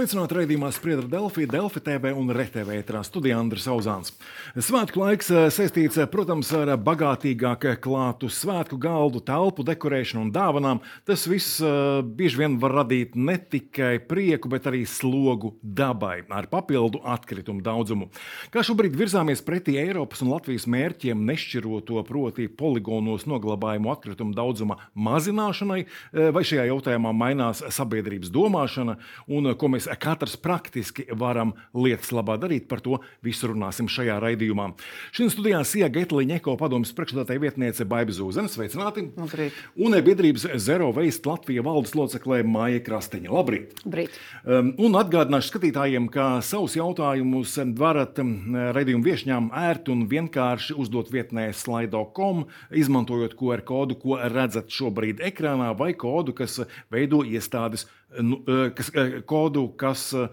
Sveicināti raidījumā Spriedra Delfī, Delfi TV un RTV ētrā studijā Andris Auzāns. Svētku laiks eh, saistīts, eh, protams, ar bagātīgāku klātu svētku galdu, telpu, dekorēšanu un dāvanām. Tas viss bieži vien var radīt ne tikai prieku, bet arī slogu dabai ar papildu atkritumu daudzumu. Kā šobrīd virzāmies pretī Eiropas un Latvijas mērķiem, nešķiroto proti poligonos noglabājumu atkritumu daudzuma mazināšanai, vai šajā jautājumā mainās sabiedrības domāšana un ko mēs katrs praktiski varam lietas labā darīt. Par to visu runāsim šajā raidījumā. Šodien studijā Sija Getliņa, Eko padomus priekšstādātāja vietniece Baiba Zūzene. Sveicināti! Labrīt. Un biedrības Zero Waste Latvija valdes locekle Māja Krasteņa. Labrīt! Labrīt. Um, un atgādināšu skatītājiem, ka savus jautājumus varat um, raidījumu viesņām ērti un vienkārši uzdot vietnē slaido.com, izmantojot QR kodu, ko redzat šobrīd ekrānā, vai kodu, kas veido iestādes Nu, e, kas, e, kodu, kas e,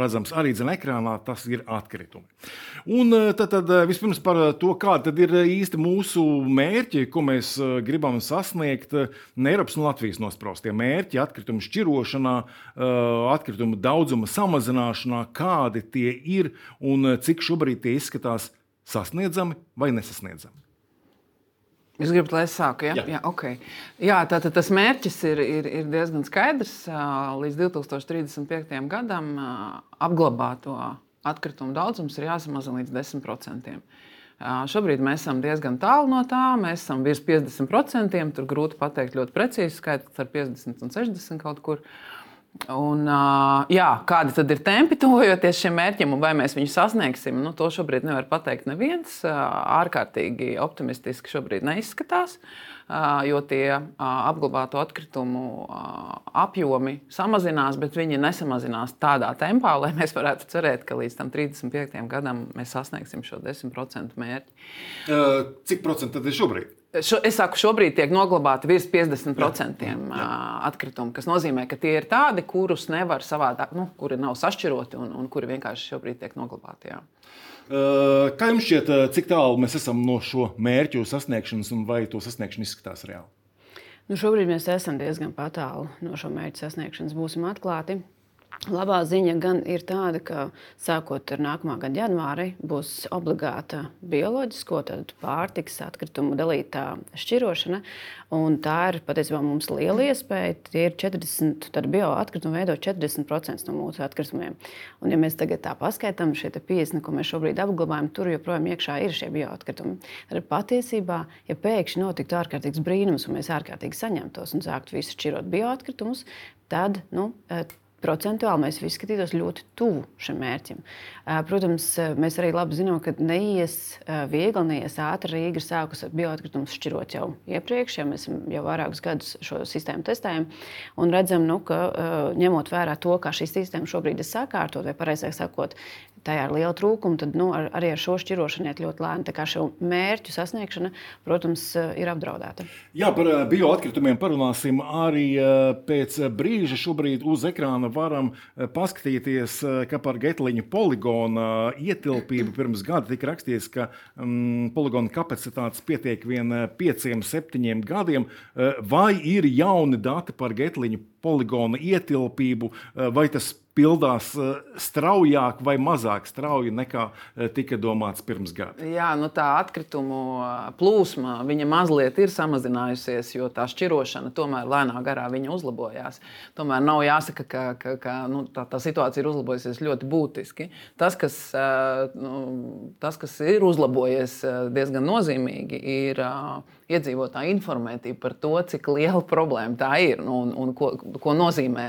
redzams arī zem ekrānā, tas ir atkritumi. Un tad, tad vispirms par to, kāda ir īsti mūsu mērķi, ko mēs gribam sasniegt. Eiropas un Latvijas nospraustie mērķi atkritumu šķirošanā, atkritumu daudzuma samazināšanā, kādi tie ir un cik šobrīd tie izskatās sasniedzami vai nesasniedzami. Jūs gribat, lai es sāku? Ja? Jā, jā, okay. jā tātad tas mērķis ir, ir, ir diezgan skaidrs. Līdz 2035. gadam apglabāto atkritumu daudzums ir jāsamazina līdz 10%. Šobrīd mēs esam diezgan tālu no tā. Mēs esam virs 50%. Tur grūti pateikt ļoti precīzi skaitlis ar 50 un 60 kaut kur. Uh, Un, jā, kādi tad ir tempi tuvojoties šim mērķim, un vai mēs viņu sasniegsim? Nu, to šobrīd nevar pateikt neviens. Ārkārtīgi optimistiski šobrīd neizskatās, jo tie apglabāto atkritumu apjomi samazinās, bet viņi nesamazinās tādā tempā, lai mēs varētu cerēt, ka līdz 35 gadam mēs sasniegsim šo 10% mērķi. Cik procentu tad ir šobrīd? Šo, es saku, šobrīd tiek noglabāti virs 50% jā, jā. atkritumu, kas nozīmē, ka tie ir tādi, kurus nevar savādāk, nu, kuri nav sašķiroti un, un kuri vienkārši šobrīd tiek noglabāti. Jā. Kā jums šķiet, cik tālu mēs esam no šo mērķu sasniegšanas, un vai to sasniegšana izskatās reāli? Nu, šobrīd mēs esam diezgan tālu no šo mērķu sasniegšanas. Būsim atklāti. Labā ziņa gan ir tāda, ka sākot ar nākamā gada janvāri būs obligāta bioloģisko pārtikas atkritumu dalītā šķirošana. Tā ir patiesībā mums liela iespēja. Tie ir 40, tad bioatkritumu veido 40% no mūsu atkritumiem. Un, ja mēs tagad tā paskaidām, šie 50, ko mēs šobrīd apglabājam, tur joprojām iekšā ir šie bioatkritumi. Tad patiesībā, ja pēkšņi notiktu ārkārtīgs brīnums un mēs ārkārtīgi saņemtos un sāktu visu šķirot bioatkritumus, tad nu, procentuāli mēs visi skatītos ļoti tuvu šim mērķim. Protams, mēs arī labi zinām, ka neies viegli, neies ātri. Rīga ir sākusi bioatkritumus šķirot jau iepriekš, ja mēs jau vairākus gadus šo sistēmu testējam un redzam, nu, ka ņemot vērā to, kā šī sistēma šobrīd ir sakārtot, vai pareizāk sakot, tajā ir liela trūkuma, tad nu, ar, arī ar šo šķirošanu iet ļoti lēni. Tā kā šo mērķu sasniegšana, protams, ir apdraudēta. Jā, par eh, bioatkritumiem parunāsim arī eh, pēc brīža. Šobrīd uz ekrāna varam eh, paskatīties, ka par Getliņa poligona ietilpību pirms gada tika rakstīts, ka um, poligona kapacitātes pietiek vien pieciem, septiņiem gadiem. Vai ir jauni dati par Getliņa poligona ietilpību, vai tas pildās eh, straujāk vai mazāk strauji nekā eh, tika domāts pirms gada. Jā, nu tā atkritumu eh, plūsma mazliet ir samazinājusies, jo tā šķirošana tomēr lēnā garā uzlabojās. Tomēr nav jāsaka, ka, ka, ka nu, tā, tā situācija ir uzlabojusies ļoti būtiski. Tas, kas, nu, tas, kas ir uzlabojies diezgan nozīmīgi, ir iedzīvotāju informētība par to, cik liela problēma tā ir nu, un, un ko, ko nozīmē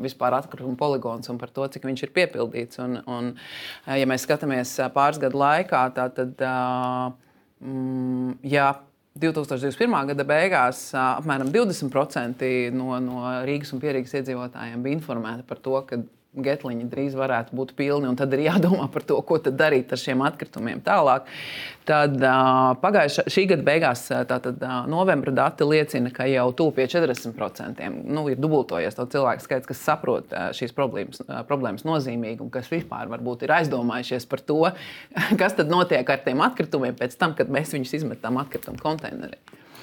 vispār atkritumu poligonu poligons un par to, cik viņš ir piepildīts. Un, un, ja mēs skatāmies pāris gadu laikā, tad, eh, mm, ja 2021. gada beigās apmēram 20% no, no Rīgas un Pierīgas iedzīvotājiem bija informēti par to, ka getliņi drīz varētu būt pilni, un tad ir jādomā par to, ko darīt ar šiem atkritumiem tālāk. Tad pagājušā šī gada beigās, tātad novembra dati liecina, ka jau tuvu pie 40% nu, ir dubultojies to cilvēku skaits, kas saprot šīs problēmas, problēmas nozīmīgumu, kas vispār varbūt ir aizdomājušies par to, kas tad notiek ar tiem atkritumiem pēc tam, kad mēs viņus izmetam atkritumu konteinerī.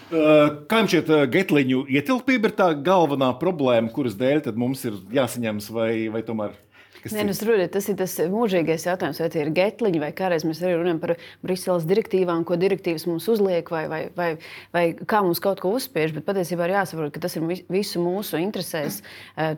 Kā jums šķiet, getliņu ietilpība ir tā galvenā problēma, kuras dēļ mums ir jāsaņemas vai, vai tomēr? Nē, nu, rūdīt, tas ir tas mūžīgais jautājums, vai tie ir getliņi, vai kādreiz mēs arī runājam par Briseles direktīvām, ko direktīvas mums uzliek, vai, vai, vai, vai kā mums kaut ko uzspiež. Bet patiesībā ir jāsaprot, ka tas ir visu mūsu interesēs,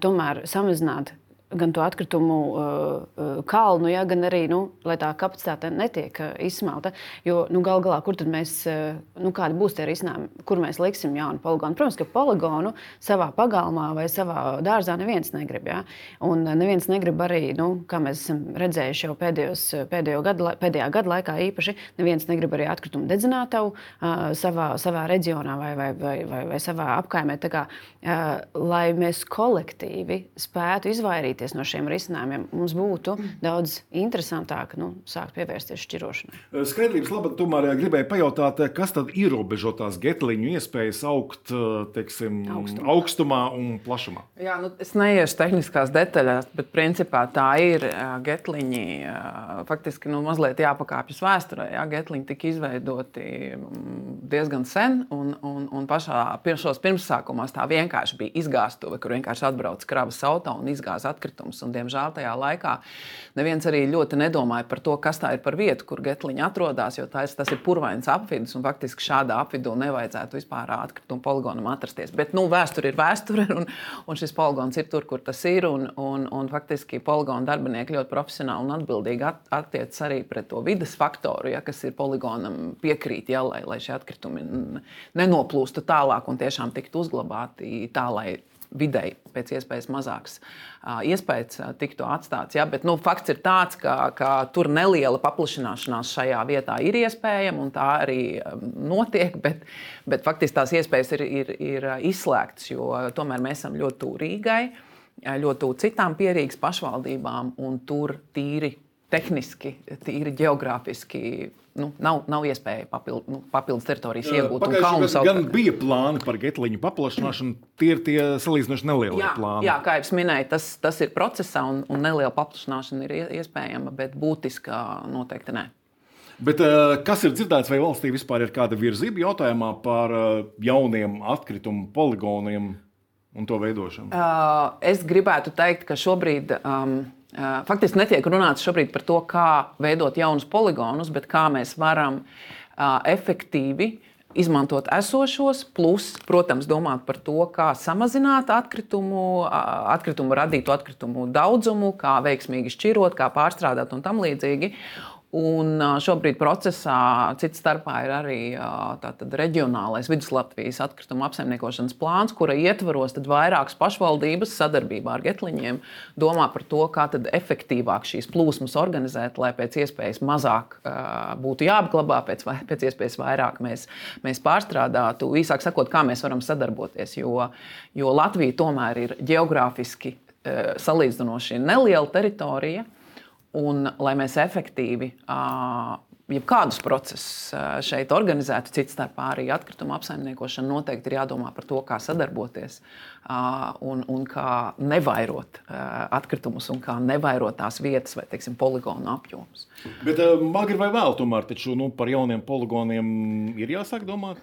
tomēr samazināt gan to atkritumu uh, kalnu, ja, gan arī nu, tā kapacitāte netiek uh, izsmelta. Jo nu, galu galā, kur tad mēs, uh, nu, kādi būs tie risinājumi, kur mēs liksim jaunu poligonu? Protams, ka poligonu savā pagalmā vai savā dārzā neviens negrib. Ja? Un neviens negrib arī, nu, kā mēs esam redzējuši jau pēdējos, pēdējo gadu, pēdējā gada laikā, īpaši neviens negrib arī atkritumu dedzinātavu uh, savā, savā reģionā vai, vai, vai, vai, vai savā apkaimē. Kā, uh, lai mēs kolektīvi spētu izvairīties izvairīties no šiem risinājumiem, mums būtu daudz interesantāk nu, sākt pievērsties šķirošanai. Eh, skaidrības labā tomēr eh, gribēju pajautāt, eh, kas tad ierobežo tās getliņu iespējas augt teiksim, augstumā. augstumā un plašumā? Jā, nu, es neiešu tehniskās detaļās, bet principā tā ir getliņi. Faktiski nu, mazliet jāpakāpjas vēsturē. Jā, getliņi tika izveidoti mm, diezgan sen, un, un, un pašā pirmsākumos tā vienkārši bija izgāstuve, kur vienkārši atbrauc kravas auto un izgāza atkritumus atkritumus. Un, diemžēl tajā laikā neviens arī ļoti nedomāja par to, kas tā ir par vietu, kur getliņa atrodas. Jo tas, tas ir purvains apvidus, faktiski šādā apvidū nevajadzētu vispār atkritumu poligonam atrasties. Bet nu, vēsture ir vēsture, un, un šis poligons ir tur, kur tas ir. Un, un, un faktiski poligona darbinieki ļoti profesionāli un atbildīgi at, attiecas arī pret to vidas faktoru, ja, kas ir poligonam piekrīt, ja, lai, lai šie atkritumi nenoplūstu tālāk un tiešām tiktu uzglabāti tā, lai videi pēc iespējas mazāks uh, iespējas uh, tiktu atstāts. Ja? Bet nu, fakts ir tāds, ka, ka tur neliela paplašināšanās šajā vietā ir iespējama un tā arī notiek, bet, bet faktiski tās iespējas ir, ir, ir izslēgtas, jo tomēr mēs esam ļoti tuvu Rīgai, ļoti tuvu citām pierīgas pašvaldībām un tur tīri tehniski, tīri geogrāfiski nu, nav, nav iespēja papild, nu, papildus teritorijas iegūt. Pagājušajā gadā bija plāni par getliņu paplašināšanu, tie ir tie salīdzinoši nelieli jā, plāni. Jā, kā jau minēju, tas, tas ir procesā un, un neliela paplašināšana ir iespējama, bet būtiska noteikti nē. Bet, kas ir dzirdēts, vai valstī vispār ir kāda virzība jautājumā par jauniem atkritumu poligoniem un to veidošanu? Uh, es gribētu teikt, ka šobrīd um, Faktiski netiek runāts šobrīd par to, kā veidot jaunus poligonus, bet kā mēs varam efektīvi izmantot esošos, plus, protams, domāt par to, kā samazināt atkritumu, atkritumu radītu atkritumu daudzumu, kā veiksmīgi šķirot, kā pārstrādāt un tam līdzīgi. Un šobrīd procesā cits starpā ir arī tātad, reģionālais Viduslatvijas atkrituma apsaimniekošanas plāns, kura ietvaros vairākas pašvaldības sadarbībā ar getliņiem domā par to, kā efektīvāk šīs plūsmas organizēt, lai pēc iespējas mazāk būtu jāapglabā, pēc, pēc iespējas vairāk mēs, mēs pārstrādātu. Īsāk sakot, kā mēs varam sadarboties, jo, jo Latvija tomēr ir geogrāfiski salīdzinoši neliela teritorija Un, lai mēs efektīvi jebkādus procesus šeit organizētu, cits starpā arī atkrituma apsaimniekošana, noteikti ir jādomā par to, kā sadarboties un, un kā nevairot atkritumus un kā nevairot tās vietas vai teiksim, poligonu apjomus. Bet agri vai vēl tomēr taču, nu, par jauniem poligoniem ir jāsāk domāt?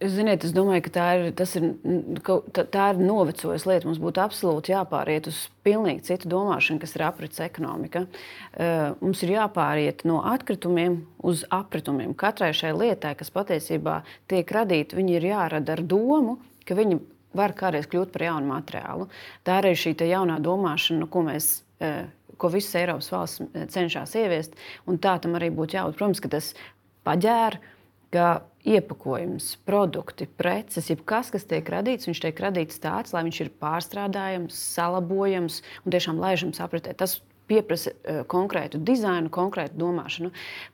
Ziniet, es domāju, ka tā ir, ir, tā, tā ir novecojusi lieta. Mums būtu absolūti jāpāriet uz pilnīgi citu domāšanu, kas ir aprits ekonomika. Uh, mums ir jāpāriet no atkritumiem uz apritumiem. Katrai šai lietai, kas patiesībā tiek radīta, viņi ir jārada ar domu, ka viņi var kādreiz kļūt par jaunu materiālu. Tā ir šī jaunā domāšana, ko mēs. Uh, ko visas Eiropas valsts cenšas ieviest, un tā tam arī būtu jābūt. Protams, ka tas paģēra, ka iepakojums, produkti, preces, jebkas, kas tiek radīts, viņš tiek radīts tāds, lai viņš ir pārstrādājams, salabojams un tiešām laižams apritē. Tas pieprasa uh, konkrētu dizainu, konkrētu domāšanu.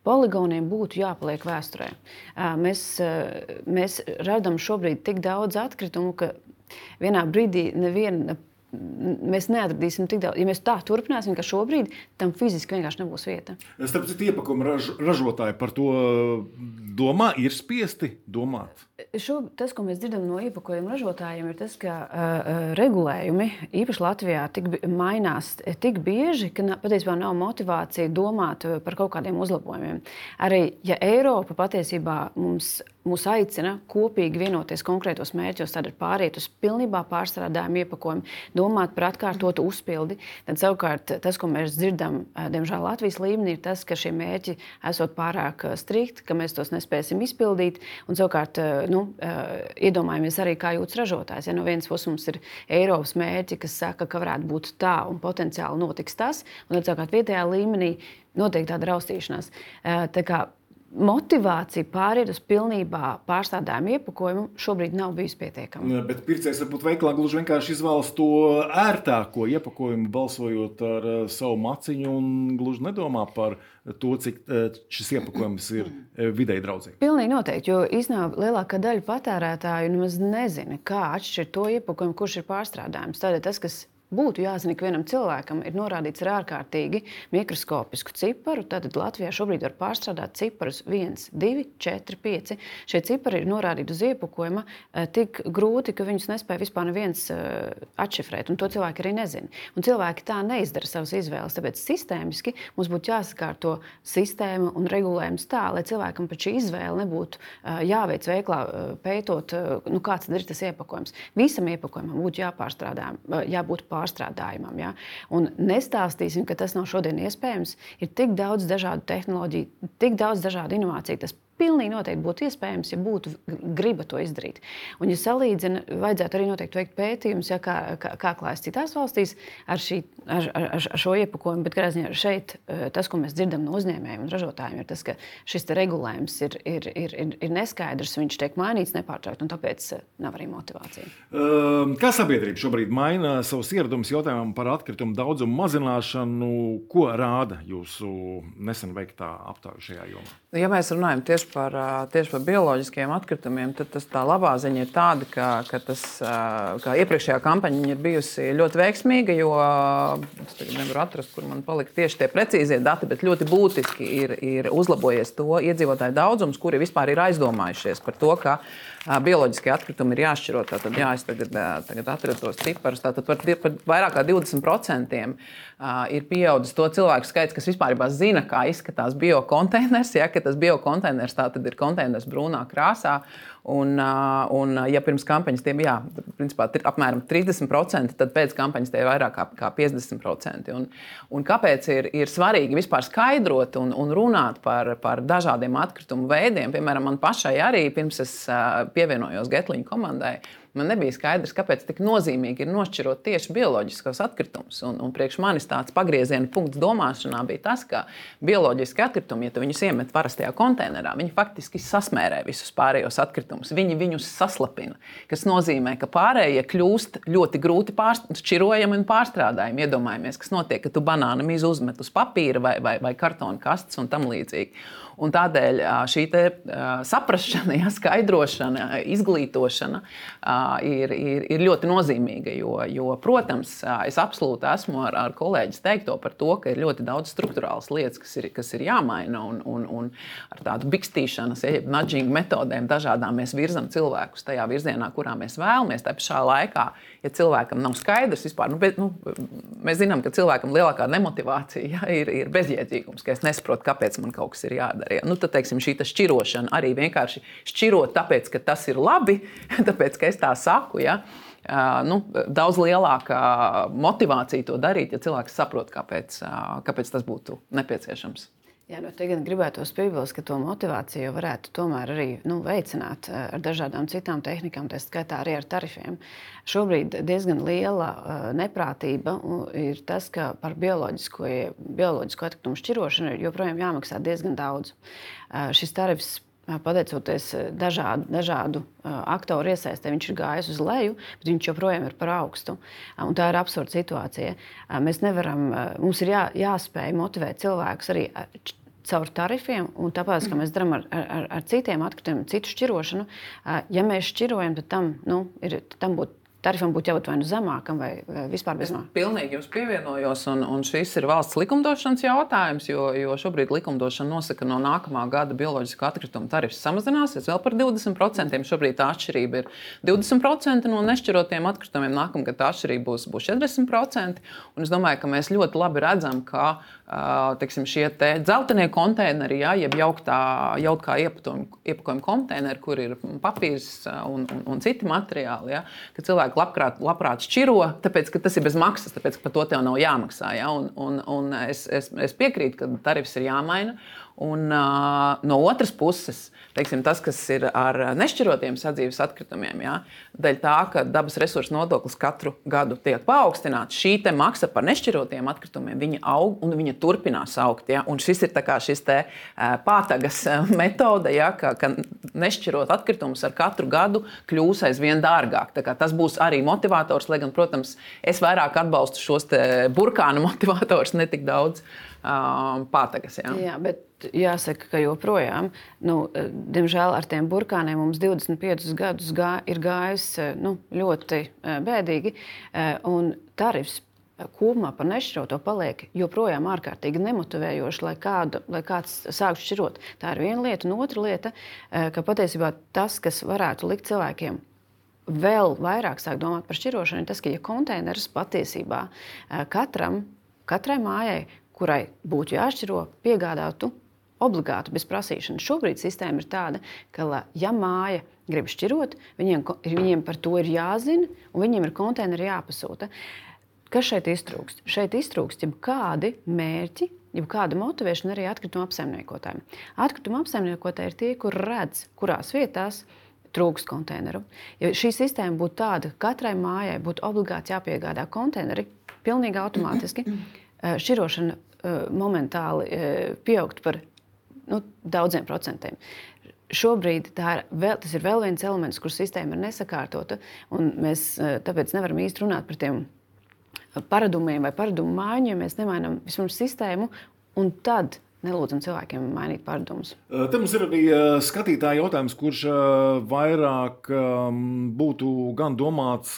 Poligoniem būtu jāpaliek vēsturē. Uh, mēs, uh, mēs redzam šobrīd tik daudz atkritumu, ka vienā brīdī neviena mēs neatradīsim tik daudz. Ja mēs tā turpināsim, ka šobrīd tam fiziski vienkārši nebūs vieta. Starp citu, iepakojuma raž, ražotāji par to domā, ir spiesti domāt. Šo, tas, ko mēs dzirdam no iepakojuma ražotājiem, ir tas, ka uh, regulējumi īpaši Latvijā tik, mainās tik bieži, ka patiesībā nav motivācija domāt par kaut kādiem uzlabojumiem. Arī ja Eiropa patiesībā mums mūs aicina kopīgi vienoties konkrētos mērķos, tad ir pāriet uz pilnībā pārstrādājumu iepakojumu, domāt par atkārtotu uzpildi. Tad savukārt tas, ko mēs dzirdam, diemžēl Latvijas līmenī, ir tas, ka šie mērķi esot pārāk strikti, ka mēs tos nespēsim izpildīt. Un savukārt nu, iedomājamies arī, kā jūtas ražotājs. Ja no vienas puses mums ir Eiropas mērķi, kas saka, ka varētu būt tā un potenciāli notiks tas, un tad savukārt vietējā līmenī notiek tāda raustīšanās. Tā kā motivācija pāriet uz pilnībā pārstrādājumu iepakojumu šobrīd nav bijusi pietiekama. Bet pircējs varbūt veiklā gluži vienkārši izvēlas to ērtāko iepakojumu, balsojot ar uh, savu maciņu un gluži nedomā par to, cik uh, šis iepakojums ir uh, videi draudzīgs. Pilnīgi noteikti, jo īstenībā lielākā daļa patērētāju nemaz nezina, kā atšķirt to iepakojumu, kurš ir pārstrādājums. Tādēļ tas, kas būtu jāzina, ka vienam cilvēkam ir norādīts ar ārkārtīgi mikroskopisku ciparu. Tad Latvijā šobrīd var pārstrādāt ciparus 1, 2, 4, 5. Šie cipari ir norādīti uz iepakojuma eh, tik grūti, ka viņus nespēja vispār neviens eh, atšifrēt. To cilvēki arī nezina. Un cilvēki tā neizdara savas izvēles. Tāpēc sistēmiski mums būtu jāsakārto sistēma un regulējums tā, lai cilvēkam pat šī izvēle nebūtu eh, jāveic veiklā, pētot, nu, kāds ir tas iepakojums. Visam iepakojumam būtu jāpārstrādā, jābūt pārstrādājumam pārstrādājumam. Ja? Un nestāstīsim, ka tas nav šodien iespējams. Ir tik daudz dažādu tehnoloģiju, tik daudz dažādu inovāciju. Tas pilnīgi noteikti būtu iespējams, ja būtu griba to izdarīt. Un, ja salīdzina, vajadzētu arī noteikti veikt pētījumus, ja, kā, kā, kā klājas citās valstīs ar, šī, ar, ar, ar šo iepakojumu. Bet ziņā, šeit eh, tas, ko mēs dzirdam no uzņēmējiem un ražotājiem, ir tas, ka šis regulējums ir, ir, ir, ir, ir neskaidrs, viņš tiek mainīts nepārtraukti, un tāpēc eh, nav arī motivācija. Ehm, kā sabiedrība šobrīd maina savus ieradumus jautājumam par atkritumu daudzumu mazināšanu? Ko rāda jūsu nesen veiktā aptauja šajā jomā? Ja mēs runājam tieši tieši par, tieši par bioloģiskiem atkritumiem, tad tas, tā labā ziņa ir tāda, ka, ka tas, ka iepriekšējā kampaņa ir bijusi ļoti veiksmīga, jo es nevaru atrast, kur man palika tieši tie precīzie dati, bet ļoti būtiski ir, ir uzlabojies to iedzīvotāju daudzums, kuri vispār ir aizdomājušies par to, ka bioloģiskie atkritumi ir jāšķiro. Tātad, jā, es tagad, tagad atradu tos ciparus. Tātad par, par vairāk kā 20% ir pieaudzis to cilvēku skaits, kas vispār zina, kā izskatās biokonteiners. Ja, tas biokonteiners ir konteiners brūnā krāsā. Un, un, ja pirms kampaņas tie bija principā, apmēram 30%, tad pēc kampaņas tie ir vairāk kā, kā 50%. Un, un kāpēc ir, ir svarīgi vispār skaidrot un, un runāt par, par dažādiem atkritumu veidiem? Piemēram, man pašai arī pirms es pievienojos Getliņa komandai Man nebija skaidrs, kāpēc tik nozīmīgi ir nošķirot tieši bioloģiskos atkritumus. Un, un priekš manis tāds pagrieziena punkts domāšanā bija tas, ka bioloģiski atkritumi, ja viņus iemet parastajā konteinerā, viņi faktiski sasmērē visus pārējos atkritumus. Viņi viņus saslapina, kas nozīmē, ka pārējie kļūst ļoti grūti šķirojami un pārstrādājami. Iedomājamies, kas notiek, kad tu banānu mīzu uzmet uz papīra vai, vai, vai kartona kastes un tam līdzīgi. Un tādēļ šī saprāšana, ja, skaidrošana, izglītošana ir, ir, ir ļoti nozīmīga. Jo, jo, protams, es absolūti esmu ar, ar kolēģis teikto par to, ka ir ļoti daudz struktūrāls lietas, kas ir, kas ir jāmaina. Un, un, un ar tādu bikstīšanas, ja nudžing metodēm dažādām mēs virzam cilvēkus tajā virzienā, kurā mēs vēlamies. Tā pašā laikā, ja cilvēkam nav skaidrs vispār, nu, bet, nu, mēs zinām, ka cilvēkam lielākā nemotivācija ja, ir, ir bezjēdzīgums, ka es nesaprotu, kāpēc man kaut kas ir jādara Ja? Nu, tad teiksim, šī šķirošana arī vienkārši šķirot, tāpēc ka tas ir labi, tāpēc ka es tā saku. Ja? Nu, daudz lielāka motivācija to darīt, ja cilvēks saprot, kāpēc, kāpēc tas būtu nepieciešams. Jā, nu, gan gribētos piebilst, ka to motivāciju varētu tomēr arī nu, veicināt ar dažādām citām tehnikām, tā skaitā arī ar tarifiem. Šobrīd diezgan liela neprātība ir tas, ka par bioloģisko, bioloģisko atkritumu šķirošanu joprojām jāmaksā diezgan daudz. Šis tarifs pateicoties dažādu, dažādu aktoru iesaistē, viņš ir gājis uz leju, bet viņš joprojām ir par augstu. Un tā ir absurda situācija. Mēs nevaram, mums ir jā, jāspēj motivēt cilvēkus arī caur tarifiem, un tāpēc, ka mēs darām ar, ar, ar citiem atkritumiem, citu šķirošanu, ja mēs šķirojam, tad tam, nu, ir, tam būtu tarifam būtu jābūt vai nu zemākam, vai vispār bez maksas. Pilnīgi jums pievienojos, un, un šis ir valsts likumdošanas jautājums, jo, jo šobrīd likumdošana nosaka, ka no nākamā gada bioloģiskā atkrituma tarifs samazināsies vēl par 20%. Šobrīd tā atšķirība ir 20% no nešķirotiem atkritumiem. Nākamgad tā atšķirība būs, būs 40%. Un es domāju, ka mēs ļoti labi redzam, ka teiksim, šie te dzeltenie konteineri, ja, jeb jauktā, jauktā iepakojuma konteineri, kur ir papīrs un, un, un citi materiāli, ja, ka cilvēki labprāt, labprāt šķiro, tāpēc ka tas ir bez maksas, tāpēc ka par to tev nav jāmaksā. Ja, un, un, un es, es, es piekrītu, ka tarifs ir jāmaina. Un, uh, no otras puses, teiksim, tas, kas ir ar nešķirotiem sadzīves atkritumiem, ja, dēļ tā, ka dabas resursu nodoklis katru gadu tiek paaugstināts, šī maksa par nešķirotiem atkritumiem aug un viņa turpinās augt. Ja, un šis ir šis te, uh, pātagas metode, ja, ka, ka nešķirot atkritumus ar katru gadu kļūs aizvien dārgāk. Tas būs arī motivators, lai gan, protams, es vairāk atbalstu šos burkānu motivatorus, ne tik daudz uh, pātagas. Ja. Jā, bet jāsaka, ka joprojām, nu, diemžēl, ar tiem burkāniem mums 25 gadus gā, ir gājis nu, ļoti bēdīgi. Un tarifs kopumā par nešķiroto paliek joprojām ārkārtīgi nemotivējoši, lai, kādu, lai kāds sāktu šķirot. Tā ir viena lieta, un otra lieta, ka patiesībā tas, kas varētu likt cilvēkiem vēl vairāk sāk domāt par šķirošanu, ir tas, ka ja konteineris patiesībā katram, katrai mājai, kurai būtu jāšķiro, piegādātu obligāti bez prasīšanas. Šobrīd sistēma ir tāda, ka, ja māja grib šķirot, viņiem, viņiem par to ir jāzina un viņiem ir konteineri jāpasūta. Kas šeit iztrūkst? Šeit iztrūkst jau kādi mērķi, jau kāda motivēšana arī atkrituma apsaimniekotājiem. Atkrituma apsaimniekotāji ir tie, kur redz, kurās vietās trūkst konteineru. Ja šī sistēma būtu tāda, ka katrai mājai būtu obligāti jāpiegādā konteineri, pilnīgi automātiski šķirošana eh, momentāli eh, pieaugtu par nu, daudziem procentiem. Šobrīd ir vēl, tas ir vēl viens elements, kur sistēma ir nesakārtota. Mēs eh, tāpēc nevaram īsti runāt par tiem paradumiem vai paradumu maiņu, ja mēs nemainām vispirms sistēmu. Un tad nelūdzam cilvēkiem mainīt paradumus. Te mums ir arī skatītāja jautājums, kurš vairāk būtu gan domāts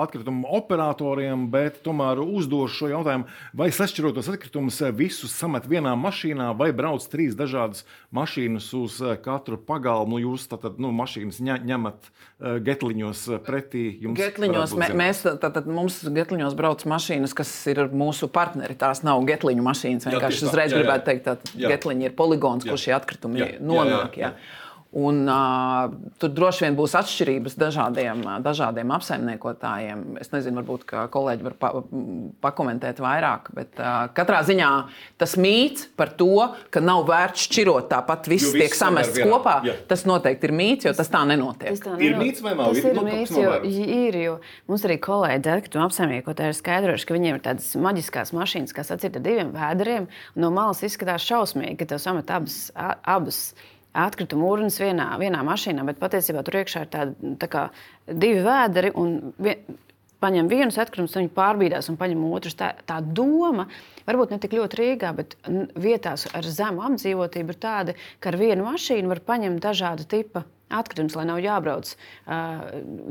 atkritumu operatoriem, bet tomēr uzdošu šo jautājumu, vai sašķirotos atkritumus visus samet vienā mašīnā vai brauc trīs dažādas mašīnas uz katru pagalmu. Jūs tātad nu, mašīnas ņemat getliņos pretī jums? Getliņos, mē, mēs, tātad mums getliņos brauc mašīnas, kas ir mūsu partneri. Tās nav getliņu mašīnas vienkārši vienkārši uzreiz jā, jā. gribētu teikt, ka Getliņa ir poligons, jā. kur šie atkritumi jā. nonāk. Jā, jā, jā. Un, uh, tur droši vien būs atšķirības dažādiem, dažādiem apsaimniekotājiem. Es nezinu, varbūt kolēģi var pa, pakomentēt vairāk, bet uh, katrā ziņā tas mīts par to, ka nav vērts šķirot tāpat, viss tiek samests kopā. Jā. Tas noteikti ir mīts, jo tas tā nenotiek. Tas tā nenot... Ir mīts vai nav? Tas ir, ir mīts, jo, ir, jo mums arī kolēģi atkrituma apsaimniekotāji ir skaidrojuši, ka viņiem ir tādas maģiskās mašīnas, kas atcita diviem vēderiem. No malas izskatās šausmīgi, ka tev samet abas. abas atkritumu urnas vienā, vienā mašīnā, bet patiesībā tur iekšā ir tādi tā kā, divi vēderi. Vien, paņem vienus atkritumus, viņi pārbīdās un paņem otrus. Tā, tā doma, varbūt ne tik ļoti Rīgā, bet vietās ar zemu apdzīvotību ir tāda, ka ar vienu mašīnu var paņemt dažādu tipu atkritumus, lai nav jābrauc uh,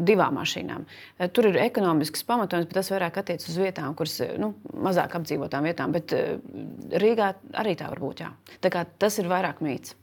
divām mašīnām. Uh, tur ir ekonomisks pamatojums, bet tas vairāk attiecas uz vietām, kuras nu, mazāk apdzīvotām vietām. Bet uh, Rīgā arī tā var būt. Jā. Tā tas ir vairāk mīts.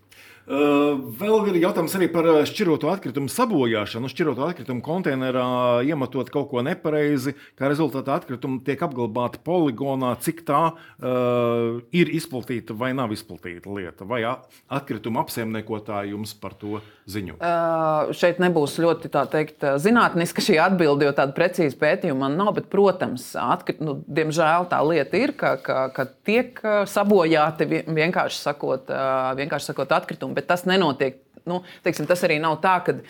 Vēl ir jautājums arī par šķiroto atkritumu sabojāšanu. Šķiroto atkritumu konteinerā iemetot kaut ko nepareizi, kā rezultātā atkritumi tiek apglabāti poligonā, cik tā uh, ir izplatīta vai nav izplatīta lieta. Vai atkritumu apsaimniekotāji jums par to ziņo? Uh, šeit nebūs ļoti teikt, zinātniska šī atbilde, jo tāda precīza pētījuma man nav. Bet, protams, atkrit, nu, diemžēl tā lieta ir, ka, ka, ka tiek sabojāti vienkārši sakot, vienkārši sakot atkritumi bet tas nenotiek nu, teiksim, tas arī nav tā, ka uh,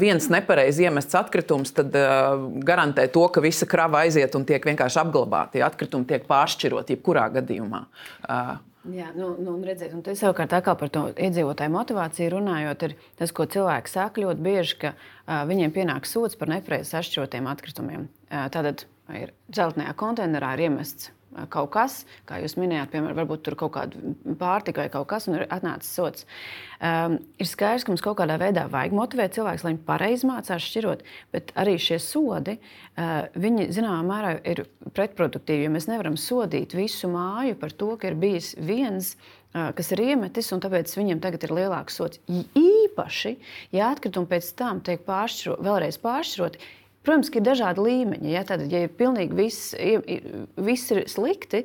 viens nepareizi iemests atkritums tad, uh, garantē to, ka visa krava aiziet un tiek vienkārši apglabāta. Ja atkritumi tiek pāršķiroti jebkurā gadījumā. Uh, Jā, nu, nu, redziet, un tas savukārt par to iedzīvotāju motivāciju runājot, ir tas, ko cilvēki saka ļoti bieži, ka uh, viņiem pienāk sots par nepareizi sašķirotiem atkritumiem. Uh, tātad ir dzeltenajā konteinerā ir iemests kaut kas, kā jūs minējāt, piemēram, varbūt tur kaut kāda pārtika vai kaut kas, un ir atnācis sots. Um, ir skaidrs, ka mums kaut kādā veidā vajag motivēt cilvēkus, lai viņi pareizi mācās šķirot, bet arī šie sodi, uh, viņi zināmā mērā ir pretproduktīvi, jo mēs nevaram sodīt visu māju par to, ka ir bijis viens uh, kas ir iemetis, un tāpēc viņam tagad ir lielāks sots. Īpaši, ja atkritumi pēc tam tiek pāršķiro, vēlreiz pāršķiroti, Protams, ka ir dažādi līmeņi. Ja, tad, ja pilnīgi viss, viss ir slikti,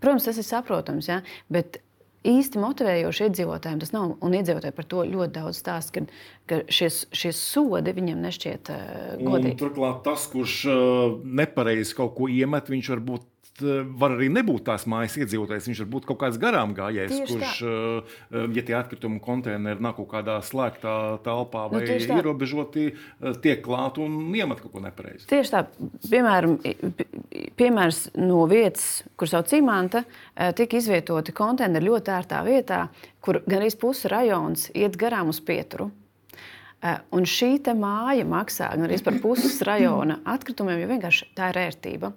protams, tas ir saprotams. Ja, bet īsti motivējoši iedzīvotājiem tas nav. Un iedzīvotāji par to ļoti daudz stāsta, ka, ka šie, šie sodi viņiem nešķiet uh, godīgi. Un, turklāt tas, kurš uh, nepareizi kaut ko iemet, viņš var būt Eh, var arī nebūt tās mājas iedzīvotājs. Viņš var būt kaut kāds garām gājējs, kurš, tā. Eh, ja tie atkrituma konteineri nav kaut kādā slēgtā telpā nu, vai nu, ierobežoti, eh, tiek klāt un iemet kaut ko nepareizi. Tieši tā, piemēram, piemērs no vietas, kur sauc Cimanta, tika izvietoti konteineri ļoti ērtā vietā, kur gan arī pusi rajons iet garām uz pieturu. Eh, un šī māja maksā gan arī par puses rajona atkritumiem, jo vienkārši tā ir ērtība.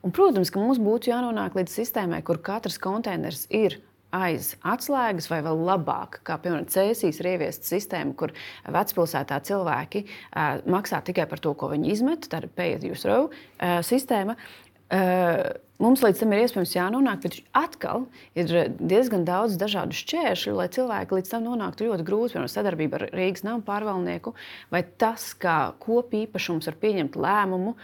Un, protams, ka mums būtu jānonāk līdz sistēmai, kur katrs konteiners ir aiz atslēgas, vai vēl labāk, kā piemēram Cēsīs ir ieviesta sistēma, kur vecpilsētā cilvēki uh, maksā tikai par to, ko viņi izmet. Tā ir pay as you throw uh, sistēma. Uh, Mums līdz tam ir iespējams jānonāk, bet atkal ir diezgan daudz dažādu šķēršļu, lai cilvēki līdz tam nonāktu ļoti grūti. Piemēram, sadarbība ar Rīgas nama pārvaldnieku, vai tas, kā kopīpašums var pieņemt lēmumu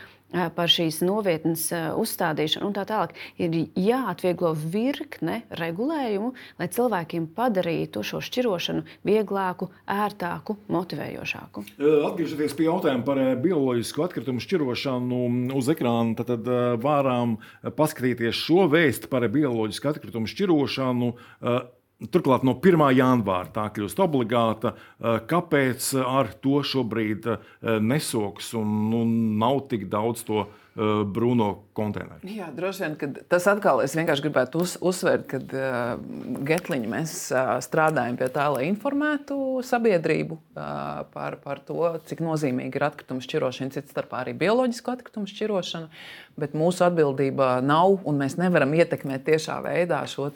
par šīs novietnes uzstādīšanu un tā tālāk. Ir jāatvieglo virkne regulējumu, lai cilvēkiem padarītu šo šķirošanu vieglāku, ērtāku, motivējošāku. Atgriežoties pie jautājuma par bioloģisku atkritumu šķirošanu uz ekrāna, tad, tad varam paskatīties šo vēstu par bioloģisku atkritumu šķirošanu Turklāt no 1. janvāra tā kļūst obligāta. Eh, kāpēc ar to šobrīd eh, nesoks un nu, nav tik daudz to uh, Bruno konteineru. Jā, droši vien, ka tas atkal es vienkārši gribētu uz, uzsvērt, ka uh, Getliņa mēs uh, strādājam pie tā, lai informētu sabiedrību uh, par, par to, cik nozīmīgi ir atkritumu šķirošana, cits starpā arī bioloģisku atkritumu šķirošanu. Bet mūsu atbildība nav, un mēs nevaram ietekmēt tiešā veidā šo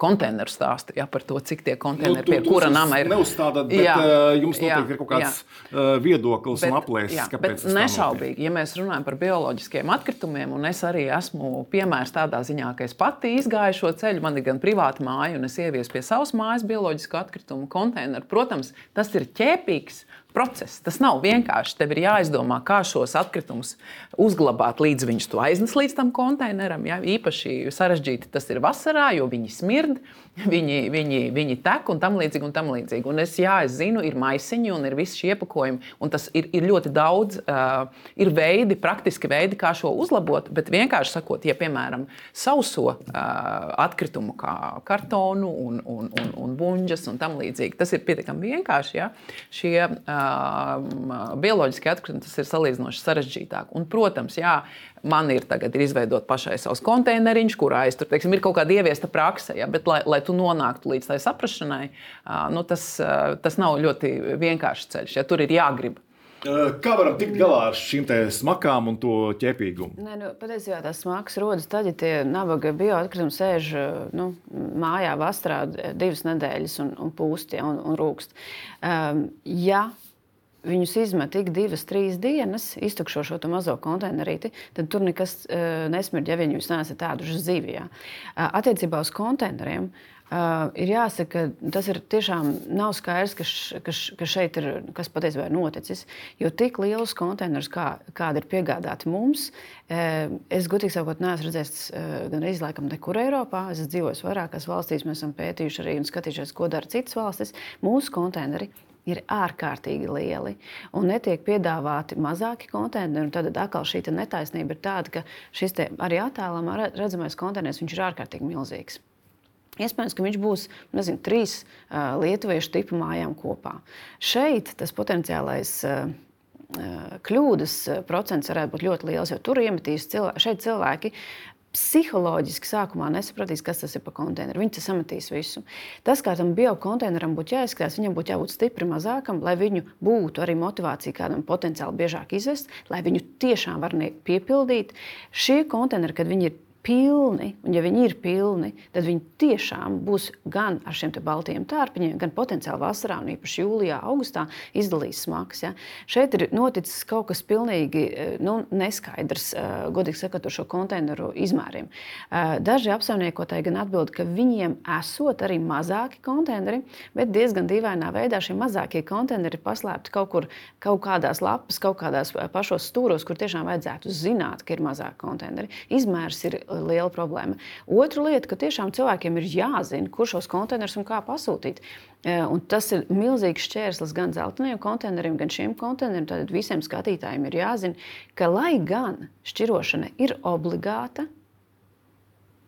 konteineru stāstu ja, par to, cik tie konteineri nu, tu, pie kura nama ir. Neuzstādat, bet jā, jums noteikti ir kaut kāds jā. viedoklis bet, un aplēses, kāpēc. Nešaubīgi, ja mēs runājam par bioloģisku bioloģiskiem atkritumiem, es arī esmu piemērs tādā ziņā, ka es pati izgāju šo ceļu. Man ir gan privāta māja, un es ieviesu pie savas mājas bioloģisku atkritumu konteineru. Protams, tas ir ķēpīgs process. Tas nav vienkārši. Tev ir jāizdomā, kā šos atkritumus uzglabāt, līdz viņš to aiznes līdz tam konteineram. Ja? Īpaši sarežģīti tas ir vasarā, jo viņi smird, viņi, viņi, viņi tek un tam līdzīgi. Un tam līdzīgi. Un es, jā, es zinu, ir maisiņi un ir visi šie iepakojumi. Un tas ir, ir ļoti daudz, uh, ir veidi, praktiski veidi, kā šo uzlabot. Bet vienkārši sakot, ja piemēram sauso uh, atkritumu kā kartonu un, un, un, un buļģas un tam līdzīgi, tas ir pietiekami vienkārši. Ja? Šie, uh, bioloģiskie atkritumi tas ir salīdzinoši sarežģītāk. Un, protams, jā, man ir tagad ir izveidot pašai savs konteineriņš, kurā es tur teiksim, ir kaut kāda ieviesta prakse, ja, bet lai, lai tu nonāktu līdz tai saprašanai, nu, tas, tas nav ļoti vienkāršs ceļš. Ja, tur ir jāgrib. Kā varam tikt galā ar šīm smakām un to ķēpīgumu? Nē, nu, patiesībā tās smakas rodas tad, ja tie nabaga bioatkritumi sēž nu, mājā vasarā divas nedēļas un, un pūst ja, un, un rūkst. Um, ja viņus izmet ik divas, trīs dienas, iztukšo šo mazo konteinerīti, tad tur nekas uh, nesmird, ja viņus nesat tādu zivijā. Uh, attiecībā uz konteineriem. Uh, ir jāsaka, ka tas ir tiešām nav skaidrs, ka, š, ka, š, ka šeit ir kas patiesībā ir noticis. Jo tik lielus konteinerus, kā, kādi ir piegādāti mums, uh, es gudīgi sakot, neesmu redzējis uh, gan izlaikam nekur Eiropā. Es dzīvoju vairākās valstīs, mēs esam pētījuši arī un skatījušies, ko dara citas valstis. Mūsu konteineri ir ārkārtīgi lieli un netiek piedāvāti mazāki konteineri. Tad atkal šī netaisnība ir tāda, ka šis arī attēlā redzamais konteiners ir ārkārtīgi milzīgs. Iespējams, ka viņš būs nezinu, trīs uh, lietuviešu tipu mājām kopā. Šeit tas potenciālais uh, kļūdas procents varētu būt ļoti liels, jo tur iemetīs cilvēki, šeit cilvēki psiholoģiski sākumā nesapratīs, kas tas ir par konteineru. Viņi sametīs visu. Tas, kā tam biokonteineram būtu jāizskatās, viņam būtu jābūt stipri mazākam, lai viņu būtu arī motivācija kādam potenciāli biežāk izvest, lai viņu tiešām var piepildīt. Šie konteineri, kad viņi ir pilni, un ja viņi ir pilni, tad viņi tiešām būs gan ar šiem baltajiem tārpiņiem, gan potenciāli vasarā, un īpaši jūlijā, augustā izdalīs smags. Ja. Šeit ir noticis kaut kas pilnīgi eh, nu, neskaidrs, eh, godīgi sakot, ar šo konteineru izmēriem. Eh, daži apsaimniekotāji gan atbild, ka viņiem esot arī mazāki konteineri, bet diezgan dīvainā veidā šie mazākie konteineri ir paslēpti kaut kur, kaut kādās lapas, kaut kādās pašos stūros, kur tiešām vajadzētu zināt, ka ir mazāki konteineri. Izmērs ir liela problēma. Otra lieta, ka tiešām cilvēkiem ir jāzina, kur šos konteinerus un kā pasūtīt. E, un tas ir milzīgs šķērslis gan zeltainiem konteineriem, gan šiem konteineriem. Tad visiem skatītājiem ir jāzina, ka lai gan šķirošana ir obligāta,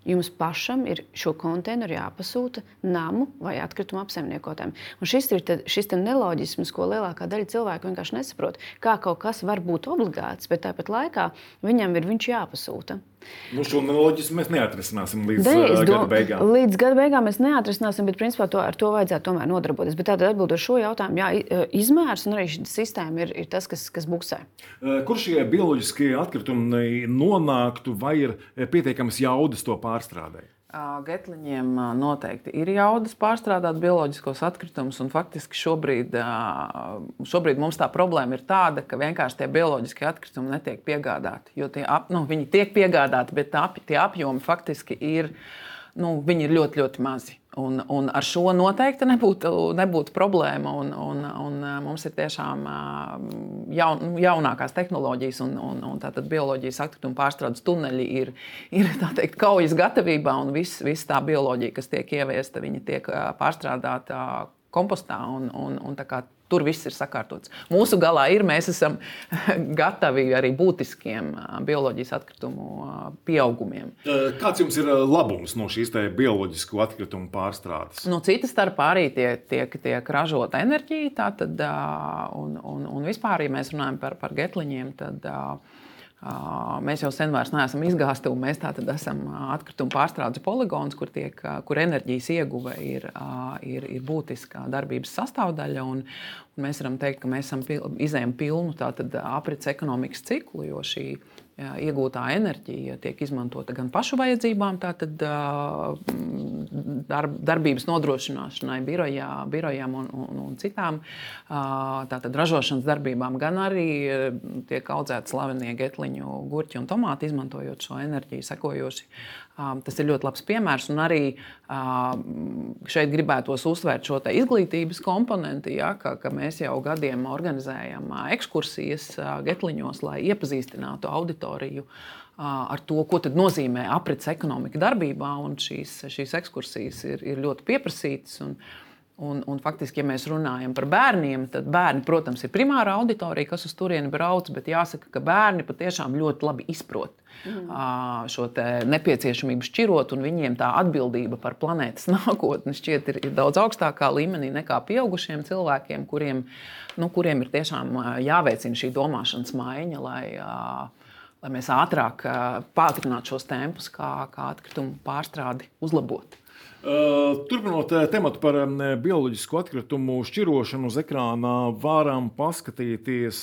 jums pašam ir šo konteineru jāpasūta namu vai atkritumu apsaimniekotājiem. Un šis ir te, šis neloģisms, ko lielākā daļa cilvēku vienkārši nesaprot. Kā kaut kas var būt obligāts, bet tāpat laikā viņam ir viņš jāpasūta. Nu, šo neloģismu mēs neatrisināsim līdz ne, uh, gada beigām. Līdz gada beigām mēs neatrisināsim, bet principā to, ar to vajadzētu tomēr nodarboties. Bet tātad atbildot šo jautājumu, jā, uh, izmērs un arī šī sistēma ir, ir tas, kas, kas buksē. Uh, kur šie bioloģiskie atkritumi nonāktu, vai ir pietiekams jaudas to pārstrādēt? Getliņiem noteikti ir jaudas pārstrādāt bioloģiskos atkritumus. Faktiski šobrīd, šobrīd mums tā problēma ir tāda, ka vienkārši tie bioloģiskie atkritumi netiek piegādāti. Jo tie ap, nu, viņi tiek piegādāti, bet tā, tie apjomi faktiski ir, nu, ir ļoti, ļoti mazi. Un, un ar šo noteikti nebūtu, nebūtu problēma. Un, un, un mums ir tiešām jaun, jaunākās tehnoloģijas, un, un, un tātad bioloģijas atkritumu pārstrādes tuneļi ir, ir teikt, kaujas gatavībā, un viss vis tā bioloģija, kas tiek ieviesta, tiek pārstrādāta kompostā. Un, un, un Tur viss ir sakārtots. Mūsu galā ir, mēs esam gatavi arī būtiskiem bioloģijas atkritumu pieaugumiem. Kāds jums ir labums no šīs bioloģisko atkritumu pārstrādes? No citas starpā arī tiek, tiek, tiek ražota enerģija, tātad, un, un, un vispār, ja mēs runājam par, par getliņiem, tad Mēs jau sen vairs neesam izgāstuvi. Mēs tātad esam atkrituma pārstrādes poligons, kur, tiek, kur enerģijas ieguve ir, ir, ir būtiska darbības sastāvdaļa. Un, un mēs varam teikt, ka mēs esam izējām pilnu aprits ekonomikas ciklu, jo šī jā, iegūtā enerģija tiek izmantota gan pašu vajadzībām, tātad darb, darbības nodrošināšanai, birojā, birojām un, un, un citām. Tātad ražošanas darbībām, gan arī tiek audzēti slavenie getliņu, gurķi un tomāti, izmantojot šo enerģiju sekojoši Tas ir ļoti labs piemērs. Un arī šeit gribētos uzsvērt šo izglītības komponenti, ja, ka, ka mēs jau gadiem organizējam ekskursijas getliņos, lai iepazīstinātu auditoriju ar to, ko nozīmē aprits ekonomika darbībā. Šīs, šīs ekskursijas ir, ir ļoti pieprasītas. Un, Un, un faktiski, ja mēs runājam par bērniem, tad bērni, protams, ir primārā auditorija, kas uz turieni brauc, bet jāsaka, ka bērni patiešām ļoti labi izprot mm. šo nepieciešamību šķirot, un viņiem tā atbildība par planētas nākotni šķiet ir, ir daudz augstākā līmenī nekā pieaugušiem cilvēkiem, kuriem, nu, kuriem ir tiešām jāveicina šī domāšanas maiņa, lai, lai mēs ātrāk pātrinātu šos tempus, kā, kā atkritumu pārstrādi uzlabot. Turpinot tematu par bioloģisku atkritumu šķirošanu uz ekrāna, varam paskatīties,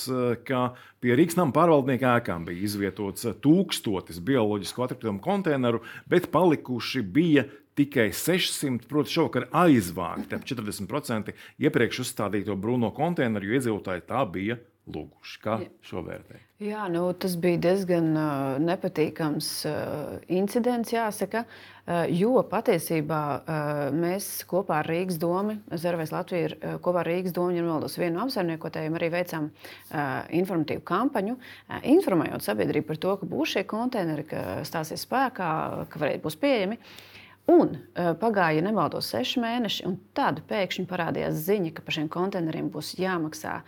ka pie Rīgas nama pārvaldnieka ēkām bija izvietots tūkstotis bioloģisku atkritumu konteineru, bet palikuši bija tikai 600, proti, šovakar aizvākti ap 40% iepriekš uzstādīto brūno konteineru, jo iedzīvotāji tā bija lūguši. Kā šo vērtēt? Jā, nu, tas bija diezgan uh, nepatīkams uh, incidents, jāsaka. Uh, jo patiesībā uh, mēs kopā ar Rīgas domu, Zervēs Latviju, ir, uh, kopā ar Rīgas domu un valdos vienu apsaimniekotējumu arī veicām informatīvu kampaņu, informējot sabiedrību par to, ka būs šie konteineri, ka stāsies spēkā, ka varētu būt pieejami. Un pagāja, ja nemaldos, seši mēneši, un tad pēkšņi parādījās ziņa, ka par šiem konteineriem būs jāmaksā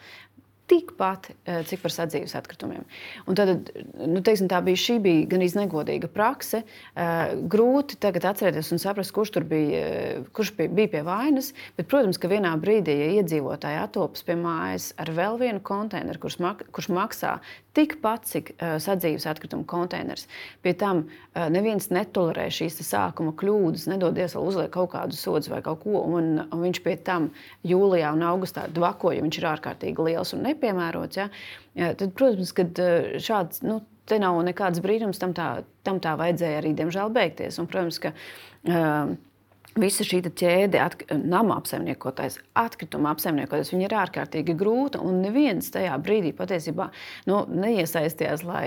tikpat, eh, cik par sadzīves atkritumiem. Un tad, nu, teiksim, tā bija bija gan iznegodīga prakse. Eh, grūti tagad atcerēties un saprast, kurš tur bija, eh, kurš bija pie vainas. Bet, protams, ka vienā brīdī, ja iedzīvotāji atopas pie mājas ar vēl vienu konteineru, kurš, mak kurš maksā tikpat, cik sadzīves atkritumu konteiners. Pie tam neviens netolerē šīs sākuma kļūdas, nedodies vēl uzliek kaut kādu sodu vai kaut ko. Un, un viņš pie tam jūlijā un augustā dvakoja, viņš ir ārkārtīgi liels un nepiemērots. Ja? Ja, tad, protams, ka šāds. Nu, te nav nekāds brīnums, tam tā, tam tā vajadzēja arī, diemžēl, beigties. Un, protams, ka uh, visa šī ķēde, at, nama apsaimniekotājs, atkrituma apsaimniekotājs, ir ārkārtīgi grūta. Un neviens tajā brīdī patiesībā nu, neiesaistījās, lai,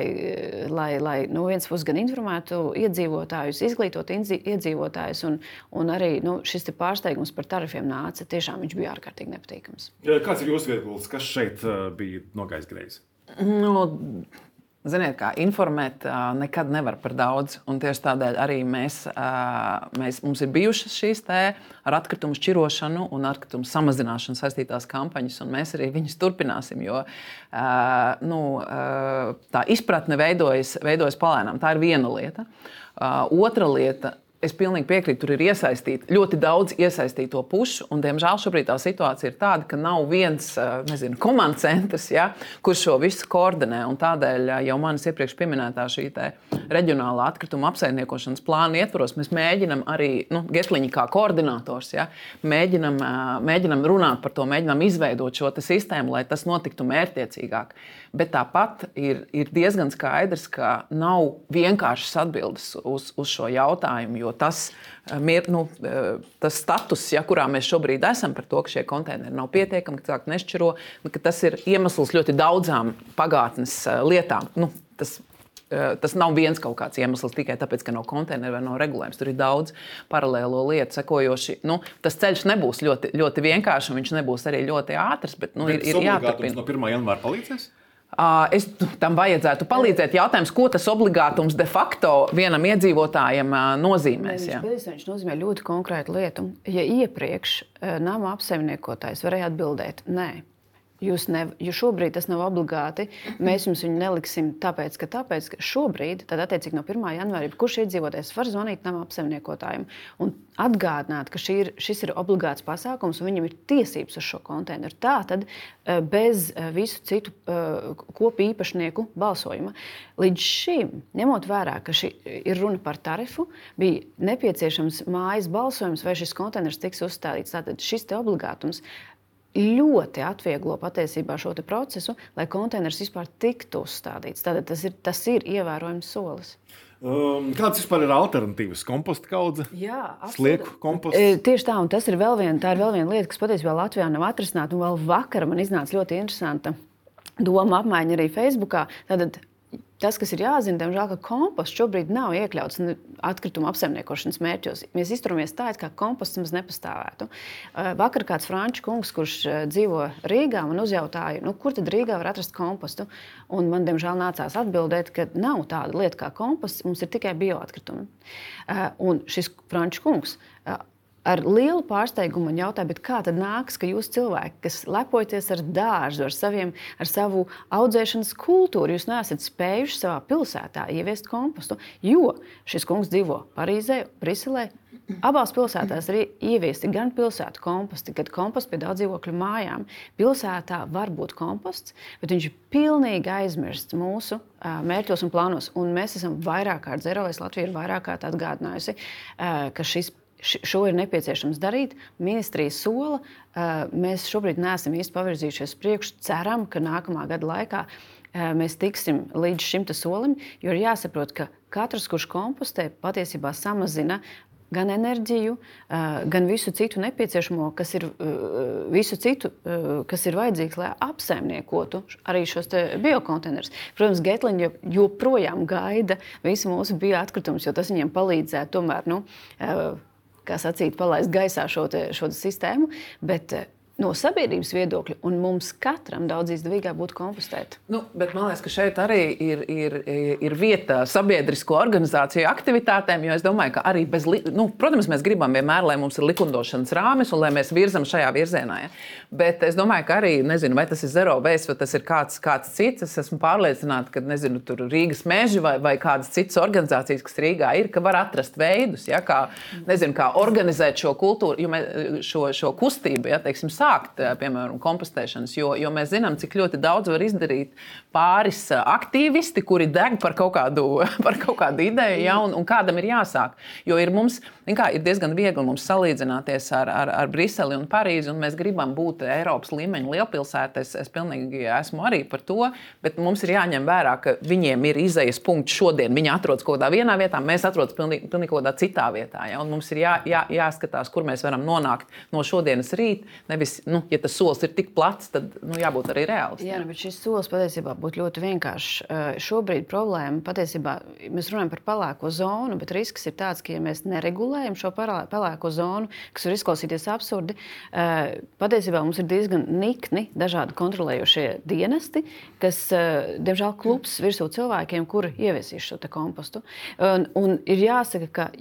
lai, lai no vienas puses gan informētu iedzīvotājus, izglītotu iedzīvotājus, un, un arī nu, šis pārsteigums par tarifiem nāca. Tiešām viņš bija ārkārtīgi nepatīkams. Kāds ir jūsu viedoklis? Kas šeit bija nogājis greizi? Nu, Ziniet, kā informēt nekad nevar par daudz. Tieši tādēļ arī mēs, mēs, mums ir bijušas šīs ar atkritumu šķirošanu un atkritumu samazināšanu saistītās kampaņas, un mēs arī viņus turpināsim. Jo nu, tā izpratne veidojas, veidojas palēnām. Tā ir viena lieta. Otra lieta Es pilnīgi piekrītu, tur ir iesaistīti ļoti daudz iesaistīto pušu. Un, diemžēl šobrīd tā situācija ir tāda, ka nav viens nezinu, komandas centrs, ja, kurš šo visu koordinē. Tādēļ jau manis iepriekš minētā šī reģionālā atkrituma apsaimniekošanas plāna ietvaros mēs mēģinām arī nu, Getliņa kā koordinators, ja, mēģinam, mēģinam runāt par to, mēģinam izveidot šo sistēmu, lai tas notiktu mērķtiecīgāk. Bet tāpat ir, ir diezgan skaidrs, ka nav vienkāršas atbildes uz, uz šo jautājumu jo tas, eh, mier, nu, eh, tas status, ja, kurā mēs šobrīd esam, par to, ka šie konteineri nav pietiekami, ka cilvēki nešķiro, ka tas ir iemesls ļoti daudzām pagātnes eh, lietām. Nu, tas, Tas nav viens kaut kāds iemesls tikai tāpēc, ka nav konteineru vai nav regulējums. Tur ir daudz paralēlo lietu, sekojoši. Nu, tas ceļš nebūs ļoti, ļoti vienkāršs, un viņš nebūs arī ļoti ātrs. Bet, nu, bet ir, ir jāturpina. No 1. janvāra palīdzēs? Es tam vajadzētu palīdzēt. Jautājums, ko tas obligātums de facto vienam iedzīvotājam nozīmēs? Ne, viņš, viņš nozīmē ļoti konkrētu lietu. Ja iepriekš nama apsaimniekotājs varēja atbildēt, nē, Jūs ne, jo šobrīd tas nav obligāti. Mēs jums viņu neliksim, tāpēc, ka, tāpēc, ka šobrīd, tad attiecīgi no 1. janvāra, kurš iedzīvotājs var zvanīt nama apsaimniekotājiem un atgādināt, ka ir, šis ir obligāts pasākums un viņam ir tiesības uz šo konteineru. Tā tad eh, bez eh, visu citu eh, kopu īpašnieku balsojuma. Līdz šim, ņemot vērā, ka šī ir runa par tarifu, bija nepieciešams mājas balsojums, vai šis konteiners tiks uzstādīts. Tātad šis obligātums ļoti atvieglo patiesībā šo procesu, lai konteiners vispār tiktu uzstādīts. Tad tas ir, tas ir ievērojams solis. Um, kādas vispār ir alternatīvas? Komposta kaudze, slieku komposts. E, tieši tā, un tas ir vēl viena, ir vēl viena lieta, kas patiesībā Latvijā nav atrisināta. Vēl vakar man iznāca ļoti interesanta doma apmaiņa arī Facebookā. Tātad Tas, kas ir jāzina, diemžēl, ka komposts šobrīd nav iekļauts atkrituma apsaimniekošanas mērķos. Mēs izturamies tā, it kā komposts mums nepastāvētu. Uh, vakar kāds franču kungs, kurš uh, dzīvo Rīgā, man uzjautāja, nu, kur tad Rīgā var atrast kompostu. Un man, diemžēl, nācās atbildēt, ka nav tāda lieta kā komposts, mums ir tikai bioatkritumi. Uh, un šis franču kungs ar lielu pārsteigumu un jautāju, kā tad nāks, ka jūs cilvēki, kas lepojaties ar dārzu, ar, saviem, ar savu audzēšanas kultūru, jūs neesat spējuši savā pilsētā ieviest kompostu, jo šis kungs dzīvo Parīzē, Briselē. Abās pilsētās ir ieviesti gan pilsētu komposti, gan komposts pie daudz dzīvokļu mājām. Pilsētā var būt komposts, bet viņš ir pilnīgi aizmirsts mūsu mērķos un plānos. Un mēs esam vairāk kārt, Zerovēs Latvija ir vairāk kārt atgādinājusi, ka šis šo ir nepieciešams darīt. Ministrija sola, mēs šobrīd neesam īsti pavirzījušies priekš. Ceram, ka nākamā gada laikā mēs tiksim līdz šim solim, jo ir jāsaprot, ka katrs, kurš kompostē, patiesībā samazina gan enerģiju, gan visu citu nepieciešamo, kas ir, visu citu, kas ir vajadzīgs, lai apsaimniekotu arī šos biokonteinerus. Protams, Getliņa joprojām gaida visu mūsu bioatkritumus, jo tas viņiem palīdzētu tomēr. Nu, kā sacīt, palaist gaisā šo, te, šo sistēmu. Bet no sabiedrības viedokļa, un mums katram daudz izdevīgāk būtu kompostēt. Nu, bet man liekas, ka šeit arī ir, ir, ir vieta sabiedrisko organizāciju aktivitātēm, jo es domāju, ka arī bez, nu, protams, mēs gribam vienmēr, lai mums ir likumdošanas rāmis un lai mēs virzam šajā virzienā. Ja? Bet es domāju, ka arī, nezinu, vai tas ir zero base vai tas ir kāds, kāds cits. Es esmu pārliecināta, ka, nezinu, tur Rīgas meži vai, vai kādas citas organizācijas, kas Rīgā ir, ka var atrast veidus, ja, kā, nezinu, kā organizēt šo kultūru, šo, šo kustību, ja, teiksim, sākt sākt, piemēram, kompostēšanas, jo, jo mēs zinām, cik ļoti daudz var izdarīt pāris aktīvisti, kuri deg par kaut kādu, par kaut kādu ideju, ja, un, un kādam ir jāsāk. Jo ir, mums, kā, ir diezgan viegli mums salīdzināties ar, ar, ar Briseli un Parīzi, un mēs gribam būt Eiropas līmeņa lielpilsētā. Es, es pilnīgi esmu arī par to, bet mums ir jāņem vērā, ka viņiem ir izējas punkts šodien. Viņi atrodas kaut kādā vienā vietā, mēs atrodamies pilnīgi, pilnīgi kaut kādā citā vietā. Ja? Mums ir jā, jā, jāskatās, kur mēs varam nonākt no šodienas rīta. Nevis, nu, ja tas solis ir tik plats, tad nu, jābūt arī reālistam. Jā, nu, bet šis solis patiesībā būtu ļoti vienkāršs. Šobrīd problēma patiesībā mēs runājam par pelēko zonu, bet risks ir tāds, ka ja mēs neregulējam šo pelēko zonu, kas var izklausīties absurdi, patiesībā mums ir diezgan nikni dažādi kontrolējošie dienesti, kas, diemžēl, klups virsū cilvēkiem, kuri ieviesīs šo kompostu. Un, un ir jāsaka, ka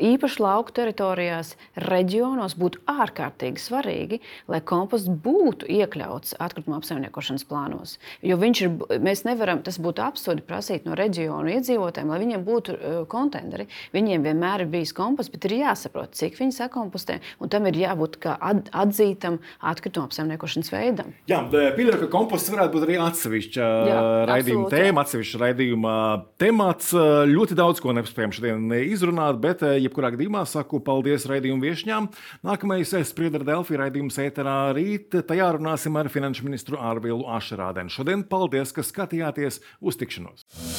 īpaši lauku teritorijās, reģionos būtu ārkārtīgi svarīgi, lai komposts būtu iekļauts atkrituma apsaimniekošanas plānos. Jo viņš ir, mēs nevaram, tas būtu absurdi prasīt no reģionu iedzīvotājiem, lai viņiem būtu uh, konteineri. Viņiem vienmēr ir bijis komposts, bet ir jāsaprot, cik viņi sakompostē, un tam ir jābūt kā atzītam atkrituma apsaimniekošanas veidam. Jā, pieļauju, ka komposts varētu būt arī atsevišķa raidījuma tēma, atsevišķa raidījuma temats. Ļoti daudz ko nespējam šodien izrunāt, bet jebkurā gadījumā saku paldies raidījumu viesņām. Nākamais spriedra Delfī raidījums ēterā rīt. Tajā runāsim ar finanšu ministru Ārvilu Ašerādenu. Šodien paldies, ka skatījāties uz tikšanos!